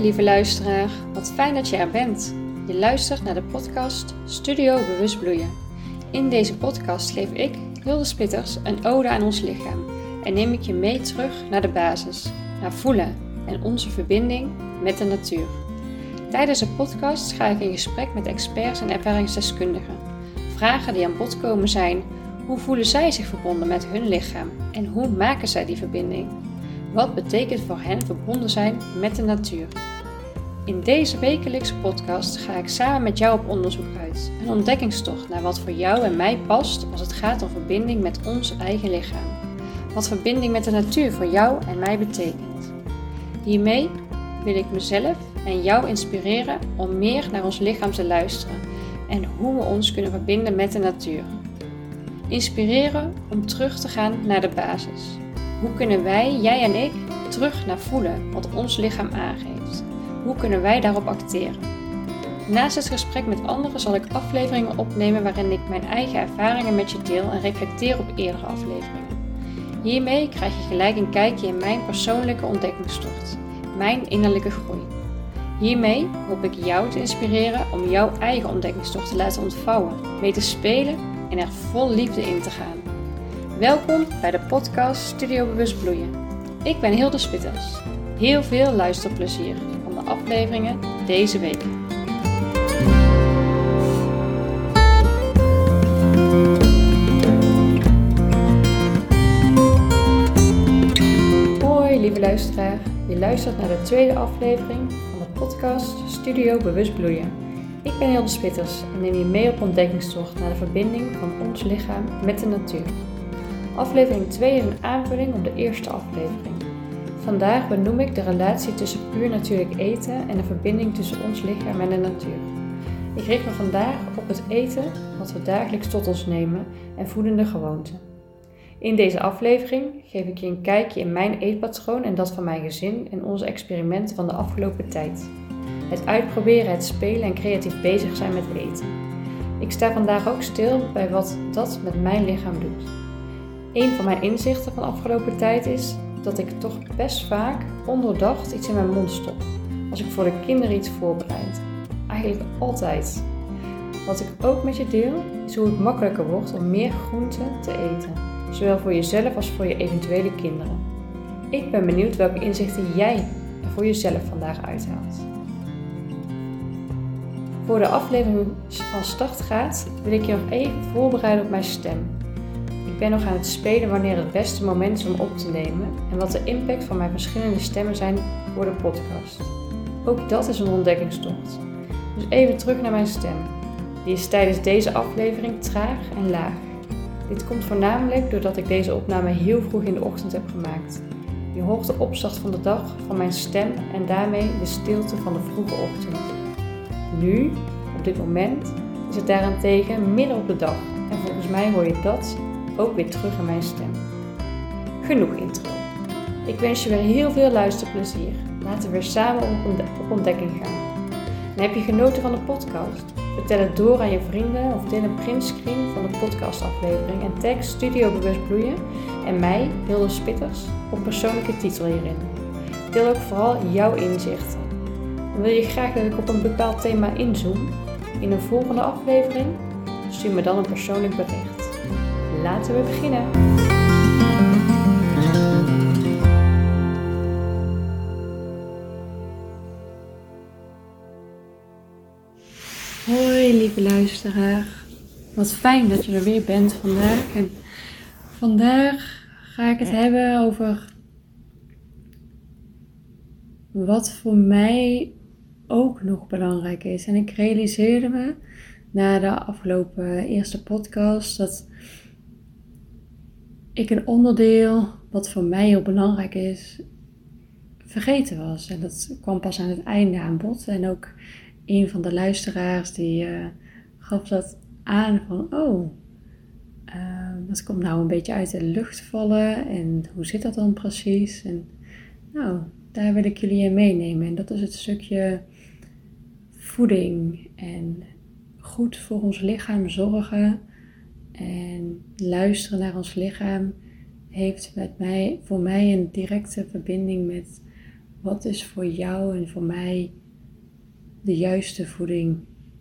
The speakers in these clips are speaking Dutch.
Lieve luisteraar, wat fijn dat je er bent. Je luistert naar de podcast Studio Bewust Bloeien. In deze podcast geef ik, Hilde Spitters, een ode aan ons lichaam en neem ik je mee terug naar de basis, naar voelen en onze verbinding met de natuur. Tijdens de podcast ga ik in gesprek met experts en ervaringsdeskundigen. Vragen die aan bod komen zijn: hoe voelen zij zich verbonden met hun lichaam en hoe maken zij die verbinding? Wat betekent voor hen verbonden zijn met de natuur? In deze wekelijkse podcast ga ik samen met jou op onderzoek uit. Een ontdekkingstocht naar wat voor jou en mij past als het gaat om verbinding met ons eigen lichaam. Wat verbinding met de natuur voor jou en mij betekent. Hiermee wil ik mezelf en jou inspireren om meer naar ons lichaam te luisteren en hoe we ons kunnen verbinden met de natuur. Inspireren om terug te gaan naar de basis. Hoe kunnen wij, jij en ik, terug naar voelen wat ons lichaam aangeeft? Hoe kunnen wij daarop acteren? Naast het gesprek met anderen zal ik afleveringen opnemen waarin ik mijn eigen ervaringen met je deel en reflecteer op eerdere afleveringen. Hiermee krijg je gelijk een kijkje in mijn persoonlijke ontdekkingstocht, mijn innerlijke groei. Hiermee hoop ik jou te inspireren om jouw eigen ontdekkingstocht te laten ontvouwen, mee te spelen en er vol liefde in te gaan. Welkom bij de podcast Studio Bewust Bloeien. Ik ben Hilde Spitters. Heel veel luisterplezier van de afleveringen deze week. Hoi lieve luisteraar, je luistert naar de tweede aflevering van de podcast Studio Bewust Bloeien. Ik ben Hilde Spitters en neem je mee op ontdekkingstocht naar de verbinding van ons lichaam met de natuur. Aflevering 2 is een aanvulling op de eerste aflevering. Vandaag benoem ik de relatie tussen puur natuurlijk eten en de verbinding tussen ons lichaam en de natuur. Ik richt me vandaag op het eten wat we dagelijks tot ons nemen en voedende gewoonten. In deze aflevering geef ik je een kijkje in mijn eetpatroon en dat van mijn gezin en onze experimenten van de afgelopen tijd. Het uitproberen, het spelen en creatief bezig zijn met eten. Ik sta vandaag ook stil bij wat dat met mijn lichaam doet. Een van mijn inzichten van de afgelopen tijd is dat ik toch best vaak ondoordacht iets in mijn mond stop. Als ik voor de kinderen iets voorbereid. Eigenlijk altijd. Wat ik ook met je deel, is hoe het makkelijker wordt om meer groenten te eten. Zowel voor jezelf als voor je eventuele kinderen. Ik ben benieuwd welke inzichten jij er voor jezelf vandaag uithaalt. Voor de aflevering van start gaat, wil ik je nog even voorbereiden op mijn stem. Ik ben nog aan het spelen wanneer het beste moment is om op te nemen en wat de impact van mijn verschillende stemmen zijn voor de podcast. Ook dat is een ontdekkingstocht. Dus even terug naar mijn stem. Die is tijdens deze aflevering traag en laag. Dit komt voornamelijk doordat ik deze opname heel vroeg in de ochtend heb gemaakt. Je hoort de opstart van de dag van mijn stem en daarmee de stilte van de vroege ochtend. Nu, op dit moment, is het daarentegen midden op de dag en volgens mij hoor je dat ook weer terug in mijn stem. Genoeg intro. Ik wens je weer heel veel luisterplezier. Laten we samen op ontdekking gaan. En heb je genoten van de podcast? Vertel het door aan je vrienden of deel een printscreen van de podcastaflevering en tag Studio Bewust Bloeien en mij, Hilde Spitters, op persoonlijke titel hierin. Deel ook vooral jouw inzichten. En wil je graag dat ik op een bepaald thema inzoom? In een volgende aflevering? Stuur me dan een persoonlijk bericht. Laten we beginnen. Hoi lieve luisteraar. Wat fijn dat je er weer bent vandaag. En vandaag ga ik het hebben over wat voor mij ook nog belangrijk is. En ik realiseerde me na de afgelopen eerste podcast dat ik een onderdeel wat voor mij heel belangrijk is, vergeten was. En dat kwam pas aan het einde aan bod. En ook een van de luisteraars die uh, gaf dat aan van, oh, uh, dat komt nou een beetje uit de lucht vallen. En hoe zit dat dan precies? En nou, daar wil ik jullie in meenemen. En dat is het stukje voeding en goed voor ons lichaam zorgen en luisteren naar ons lichaam heeft met mij, voor mij een directe verbinding met wat is voor jou en voor mij de juiste voeding,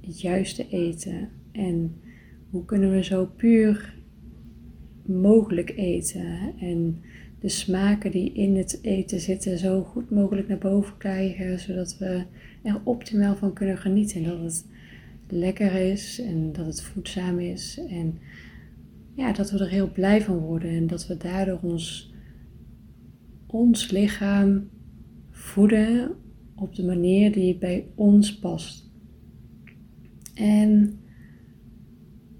het juiste eten en hoe kunnen we zo puur mogelijk eten en de smaken die in het eten zitten zo goed mogelijk naar boven krijgen, zodat we er optimaal van kunnen genieten. Dat het lekker is en dat het voedzaam is en ja, dat we er heel blij van worden en dat we daardoor ons, ons lichaam voeden op de manier die bij ons past. En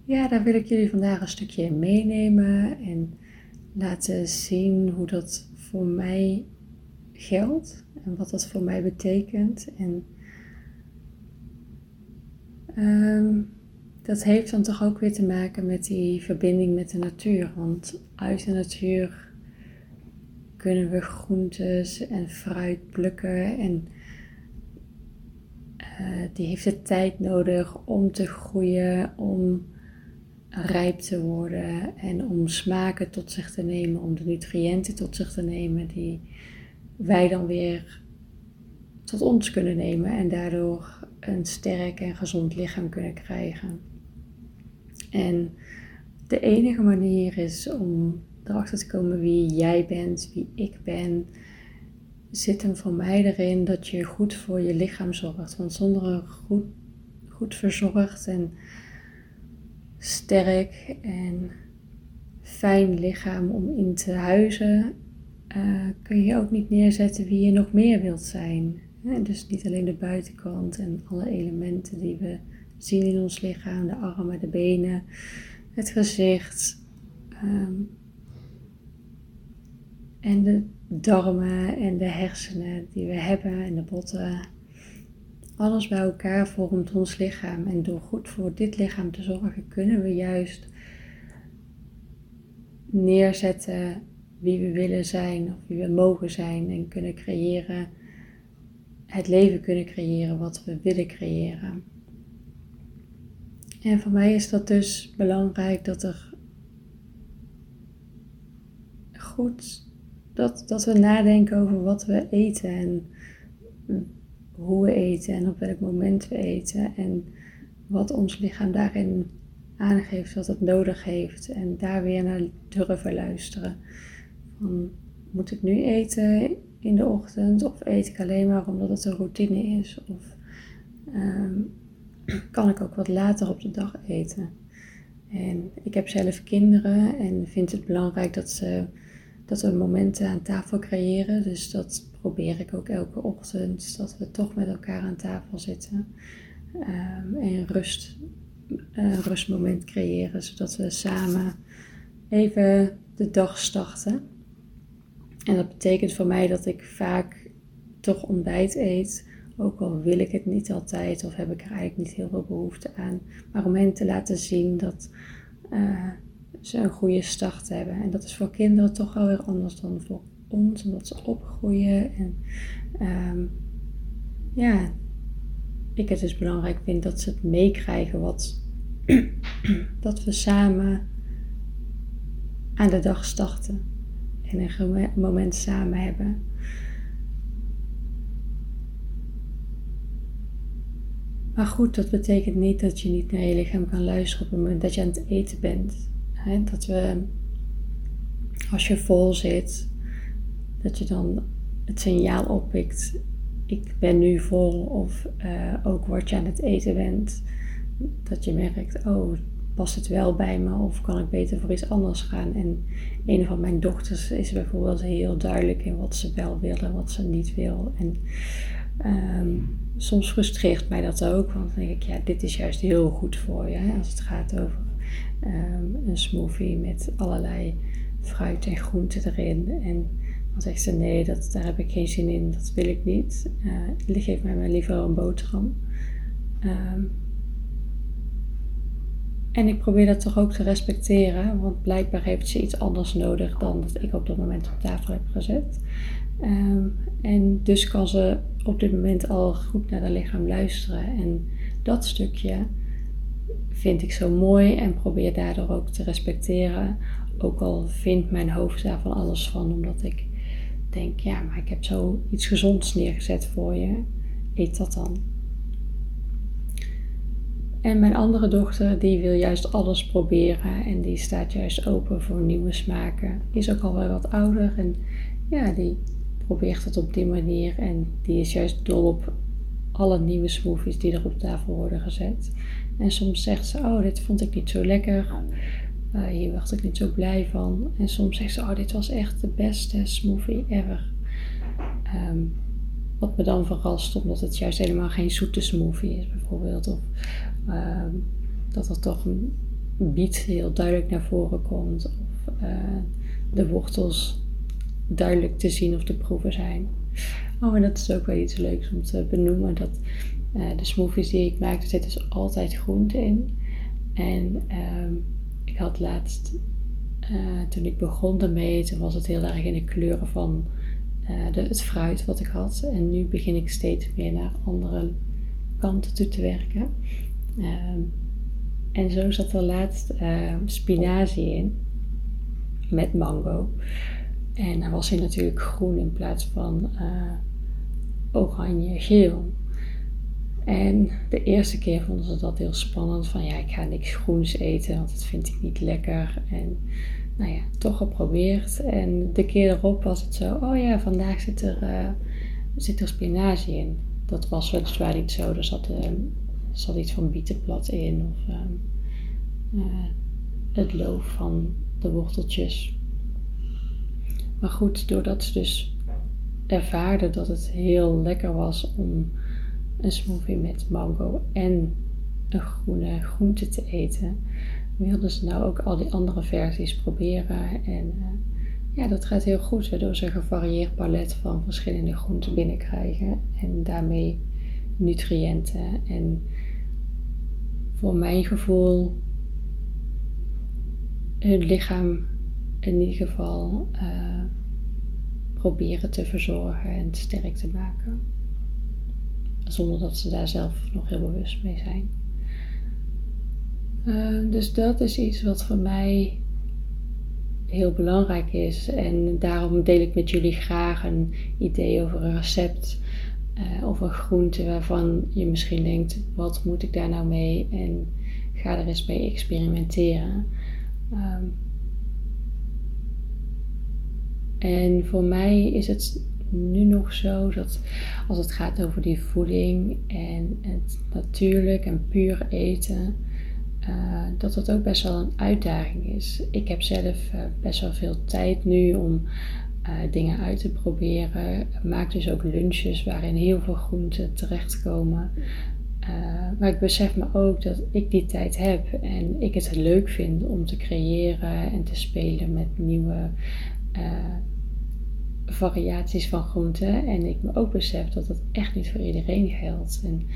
ja, daar wil ik jullie vandaag een stukje in meenemen en laten zien hoe dat voor mij geldt en wat dat voor mij betekent. En um, dat heeft dan toch ook weer te maken met die verbinding met de natuur. Want uit de natuur kunnen we groentes en fruit plukken en uh, die heeft de tijd nodig om te groeien, om rijp te worden en om smaken tot zich te nemen, om de nutriënten tot zich te nemen die wij dan weer tot ons kunnen nemen en daardoor een sterk en gezond lichaam kunnen krijgen. En de enige manier is om erachter te komen wie jij bent, wie ik ben, zit hem voor mij erin dat je goed voor je lichaam zorgt. Want zonder een goed, goed verzorgd en sterk en fijn lichaam om in te huizen, uh, kun je ook niet neerzetten wie je nog meer wilt zijn. Dus niet alleen de buitenkant en alle elementen die we zien in ons lichaam, de armen, de benen, het gezicht ehm, en de darmen en de hersenen die we hebben en de botten. Alles bij elkaar vormt ons lichaam en door goed voor dit lichaam te zorgen kunnen we juist neerzetten wie we willen zijn of wie we mogen zijn en kunnen creëren, het leven kunnen creëren wat we willen creëren. En voor mij is dat dus belangrijk dat er goed, dat, dat we nadenken over wat we eten en hoe we eten en op welk moment we eten en wat ons lichaam daarin aangeeft wat het nodig heeft en daar weer naar durven luisteren. Van, moet ik nu eten in de ochtend of eet ik alleen maar omdat het een routine is? Of ehm, kan ik ook wat later op de dag eten. En ik heb zelf kinderen en vind het belangrijk dat, ze, dat we momenten aan tafel creëren. Dus dat probeer ik ook elke ochtend, dat we toch met elkaar aan tafel zitten. Um, en rust, rustmoment creëren, zodat we samen even de dag starten. En dat betekent voor mij dat ik vaak toch ontbijt eet ook al wil ik het niet altijd of heb ik er eigenlijk niet heel veel behoefte aan. Maar om hen te laten zien dat uh, ze een goede start hebben. En dat is voor kinderen toch wel weer anders dan voor ons, omdat ze opgroeien. En um, ja, ik het dus belangrijk vind dat ze het meekrijgen wat dat we samen aan de dag starten en een moment samen hebben. Maar goed, dat betekent niet dat je niet naar je lichaam kan luisteren op het moment dat je aan het eten bent. dat we, als je vol zit, dat je dan het signaal oppikt. Ik ben nu vol. Of uh, ook wat je aan het eten bent. Dat je merkt, oh, past het wel bij me? Of kan ik beter voor iets anders gaan? En een van mijn dochters is bijvoorbeeld heel duidelijk in wat ze wel wil en wat ze niet wil. En um, soms frustreert mij dat ook, want dan denk ik, ja, dit is juist heel goed voor je. Hè? Als het gaat over um, een smoothie met allerlei fruit en groenten erin. En dan zegt ze, nee, dat, daar heb ik geen zin in, dat wil ik niet. Uh, geef mij maar liever een boterham. Um, en ik probeer dat toch ook te respecteren, want blijkbaar heeft ze iets anders nodig dan dat ik op dat moment op tafel heb gezet. Um, en dus kan ze op dit moment al goed naar haar lichaam luisteren. En dat stukje vind ik zo mooi en probeer daardoor ook te respecteren. Ook al vindt mijn hoofd daar van alles van, omdat ik denk, ja, maar ik heb zo iets gezonds neergezet voor je. Eet dat dan. En mijn andere dochter, die wil juist alles proberen en die staat juist open voor nieuwe smaken. Die is ook al wel wat ouder en ja, die probeert het op die manier en die is juist dol op alle nieuwe smoothies die er op tafel worden gezet. En soms zegt ze, oh, dit vond ik niet zo lekker. Uh, hier werd ik niet zo blij van. En soms zegt ze, oh, dit was echt de beste smoothie ever. Ehm, wat me dan verrast, omdat het juist helemaal geen zoete smoothie is, bijvoorbeeld. Of ehm, dat er toch een biet heel duidelijk naar voren komt. Of uh, de wortels duidelijk te zien of te proeven zijn. Oh, en dat is ook wel iets leuks om te benoemen. Dat uh, de smoothies die ik maak, er zit dus altijd groente in. En ehm, ik had laatst, uh, toen ik begon ermee, toen was het heel erg in de kleuren van uh, de, het fruit wat ik had. En nu begin ik steeds meer naar andere kanten toe te werken. Ehm, en zo zat er laatst ehm, spinazie in met mango. En dan was hij natuurlijk groen in plaats van uh, oranje-geel. En de eerste keer vonden ze dat heel spannend. Van ja, ik ga niks groens eten, want dat vind ik niet lekker. En nou ja, toch geprobeerd. En de keer erop was het zo, oh ja, vandaag zit er, uh, zit er spinazie in. Dat was weliswaar niet zo. Er zat, uh, zat iets van bietenplat in. Of uh, het loof van de worteltjes. Maar goed, doordat ze dus ervaarde dat het heel lekker was om een smoothie met mango en een groene groente te eten, wilden ze nou ook al die andere versies proberen. En uh, ja, dat gaat heel goed, waardoor ze een gevarieerd palet van verschillende groenten binnenkrijgen en daarmee nutriënten. En voor mijn gevoel hun lichaam in ieder geval uh, proberen te verzorgen en sterk te maken. Zonder dat ze daar zelf nog heel bewust mee zijn. Uh, dus dat is iets wat voor mij heel belangrijk is. En daarom deel ik met jullie graag een idee over een recept. Uh, of een groente waarvan je misschien denkt: wat moet ik daar nou mee? En ga er eens mee experimenteren. Um, en voor mij is het nu nog zo dat als het gaat over die voeding en het natuurlijk en puur eten, uh, dat dat ook best wel een uitdaging is. Ik heb zelf uh, best wel veel tijd nu om uh, dingen uit te proberen. Ik maak dus ook lunches waarin heel veel groenten terechtkomen. maar ik besef me ook dat ik die tijd heb en ik het leuk vind om te creëren en te spelen met nieuwe variaties van groenten. En ik me ook besef dat dat echt niet voor iedereen geldt. En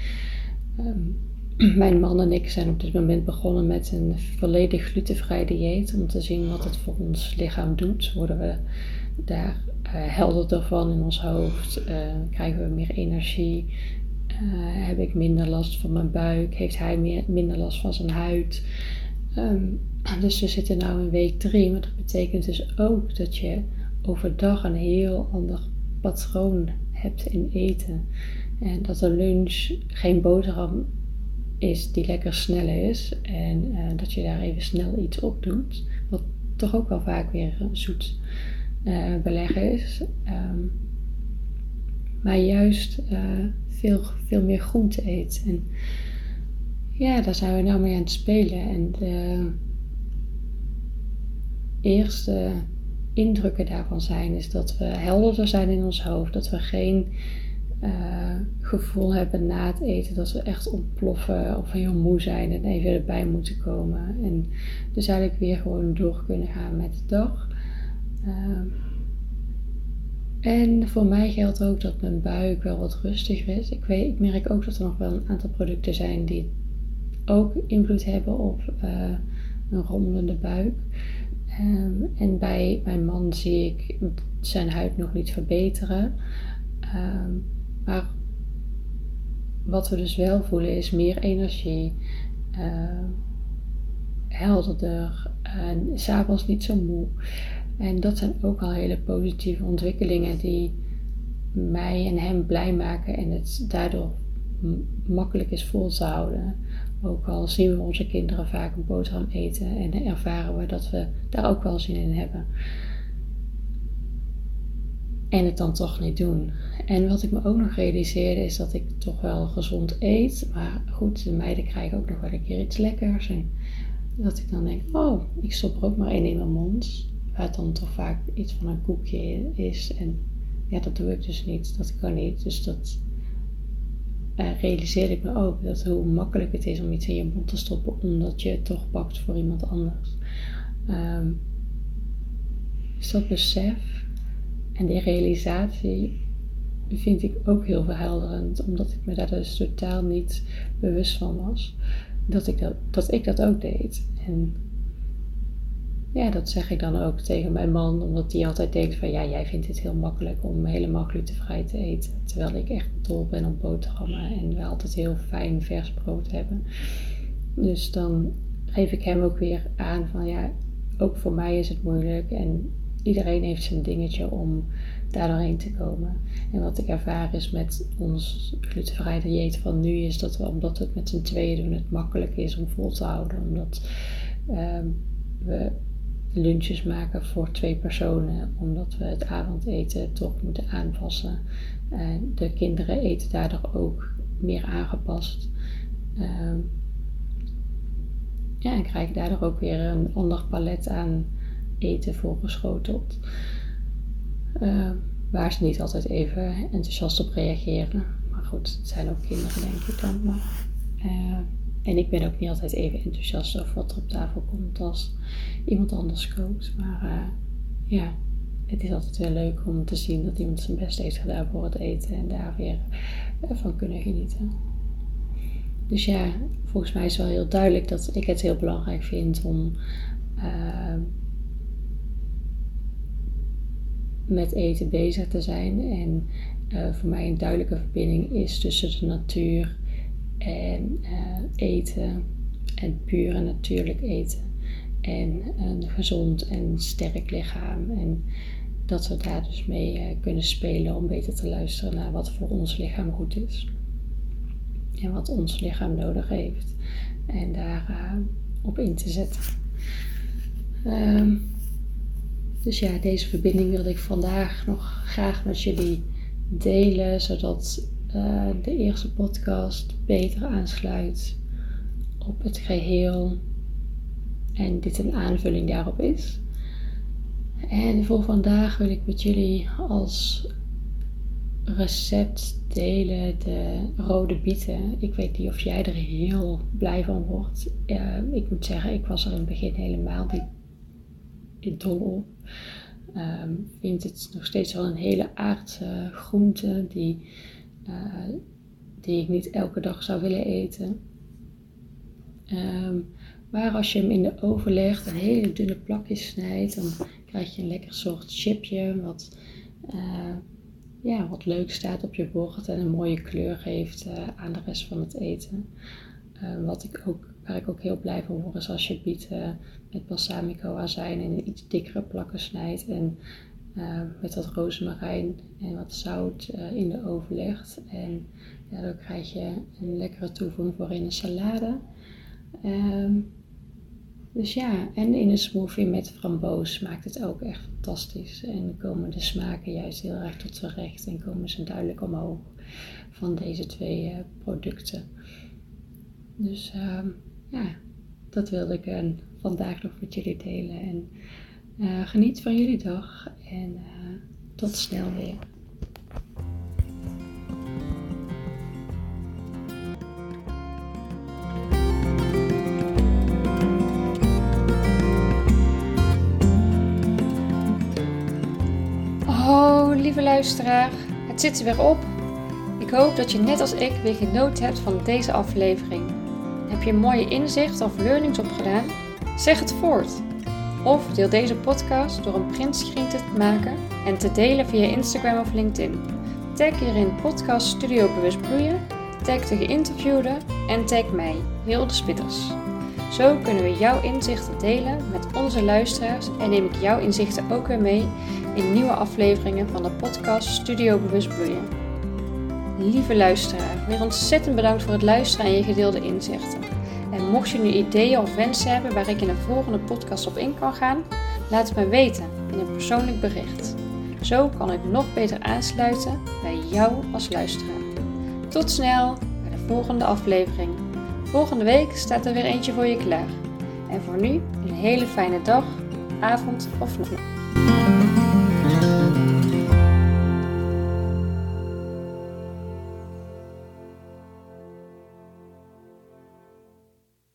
um, mijn man en ik zijn op dit moment begonnen met een volledig glutenvrij dieet. Om te zien wat het voor ons lichaam doet. Worden we daar uh, helderder van in ons hoofd? Uh, krijgen we meer energie? Uh, heb ik minder last van mijn buik? Heeft hij minder last van zijn huid? Um, dus we zitten nu in week drie. Maar dat betekent dus ook dat je overdag een heel ander patroon hebt in eten. En dat een lunch geen boterham is die lekker snel is. En uh, dat je daar even snel iets op doet. Wat toch ook wel vaak weer zoet uh, beleggen is. Um, maar juist uh, veel, veel meer groente eet. En ja, daar zijn we nou mee aan het spelen. En de eerste indrukken daarvan zijn, is dat we helderder zijn in ons hoofd. Dat we geen gevoel hebben na het eten dat we echt ontploffen of heel moe zijn en even erbij moeten komen. En dus eigenlijk weer gewoon door kunnen gaan met de dag. Uh, en voor mij geldt ook dat mijn buik wel wat rustiger is. Ik, weet, ik merk ook dat er nog wel een aantal producten zijn die ook invloed hebben op uh, een rommelende buik. Um, en bij mijn man zie ik zijn huid nog niet verbeteren. Um, maar wat we dus wel voelen is meer energie, uh, helderder, en s'avonds niet zo moe. En dat zijn ook al hele positieve ontwikkelingen die mij en hem blij maken en het daardoor makkelijk is vol te houden. Ook al zien we onze kinderen vaak een boterham eten en ervaren we dat we daar ook wel zin in hebben. En het dan toch niet doen. En wat ik me ook nog realiseerde is dat ik toch wel gezond eet. Maar goed, de meiden krijgen ook nog wel een keer iets lekkers. En dat ik dan denk, oh, ik stop er ook maar één in mijn mond. Waar het dan toch vaak iets van een koekje is. En ja, dat doe ik dus niet. Dat kan niet. Dus dat uh, realiseerde ik me ook. Dat hoe makkelijk het is om iets in je mond te stoppen. Omdat je het toch pakt voor iemand anders. Um, dus dat besef en die realisatie vind ik ook heel verhelderend. Omdat ik me daar dus totaal niet bewust van was. Dat ik dat, dat, ik dat ook deed. En ja, dat zeg ik dan ook tegen mijn man, omdat die altijd denkt van ja, jij vindt het heel makkelijk om helemaal glutenvrij te eten. Terwijl ik echt dol ben op boterhammen en we altijd heel fijn vers brood hebben. Dus dan geef ik hem ook weer aan van ja, ook voor mij is het moeilijk en iedereen heeft zijn dingetje om daar doorheen te komen. En wat ik ervaar is met ons glutenvrij dieet van nu is dat we, omdat het met z'n tweeën doen, het makkelijk is om vol te houden. Omdat ehm, we lunches maken voor twee personen, omdat we het avondeten toch moeten aanpassen. de kinderen eten daardoor ook meer aangepast. Uh, ja, en krijgen daardoor ook weer een ander palet aan eten voorgeschoteld. Uh, waar ze niet altijd even enthousiast op reageren. Maar goed, het zijn ook kinderen, denk ik dan. Maar, uh, en ik ben ook niet altijd even enthousiast over wat er op tafel komt als iemand anders kookt. Maar uh, ja, het is altijd wel leuk om te zien dat iemand zijn best heeft gedaan voor het eten en daar weer van kunnen genieten. Dus ja, volgens mij is wel heel duidelijk dat ik het heel belangrijk vind om met eten bezig te zijn. En voor mij een duidelijke verbinding is tussen de natuur en uh, eten en puur en natuurlijk eten en een gezond en sterk lichaam en dat we daar dus mee kunnen spelen om beter te luisteren naar wat voor ons lichaam goed is en wat ons lichaam nodig heeft en daar op in te zetten. Um, dus ja, deze verbinding wilde ik vandaag nog graag met jullie delen, zodat uh, de eerste podcast beter aansluit op het geheel en dit een aanvulling daarop is. En voor vandaag wil ik met jullie als recept delen de rode bieten. Ik weet niet of jij er heel blij van wordt. Ik moet zeggen, ik was er in het begin helemaal niet op. Um, vind het nog steeds wel een hele aardse groente die uh, die ik niet elke dag zou willen eten. Um, maar als je hem in de oven legt en hele dunne plakjes snijdt, dan krijg je een lekker soort chipje wat, uh, ja, wat leuk staat op je bord en een mooie kleur geeft uh, aan de rest van het eten. wat ik ook, waar ik ook heel blij van word is als je bieten met balsamico azijn in iets dikkere plakken snijdt en uh, met wat rozemarijn en wat zout uh, in de oven legt. En daardoor krijg je een lekkere toevoeging voor in een salade. Um, dus ja, en in een smoothie met framboos maakt het ook echt fantastisch. En komen de smaken juist heel erg tot z'n recht en komen ze duidelijk omhoog van deze twee producten. Dus um, ja, dat wilde ik vandaag nog met jullie delen. En uh, geniet van jullie dag en uh, tot snel weer. Oh, lieve luisteraar, het zit er weer op. Ik hoop dat je net als ik weer genoten hebt van deze aflevering. Heb je mooie inzicht of learnings opgedaan? Zeg het voort. Of deel deze podcast door een printscreen te maken en te delen via Instagram of LinkedIn. Tag hierin podcast Studio Bewust Bloeien, tag de geïnterviewde en tag mij, Hilde Spitters. Zo kunnen we jouw inzichten delen met onze luisteraars en neem ik jouw inzichten ook weer mee in nieuwe afleveringen van de podcast Studio Bewust Bloeien. Lieve luisteraar, weer ontzettend bedankt voor het luisteren en je gedeelde inzichten. En mocht je nu ideeën of wensen hebben waar ik in een volgende podcast op in kan gaan, laat het me weten in een persoonlijk bericht. Zo kan ik nog beter aansluiten bij jou als luisteraar. Tot snel bij de volgende aflevering. Volgende week staat er weer eentje voor je klaar. En voor nu een hele fijne dag, avond of nacht.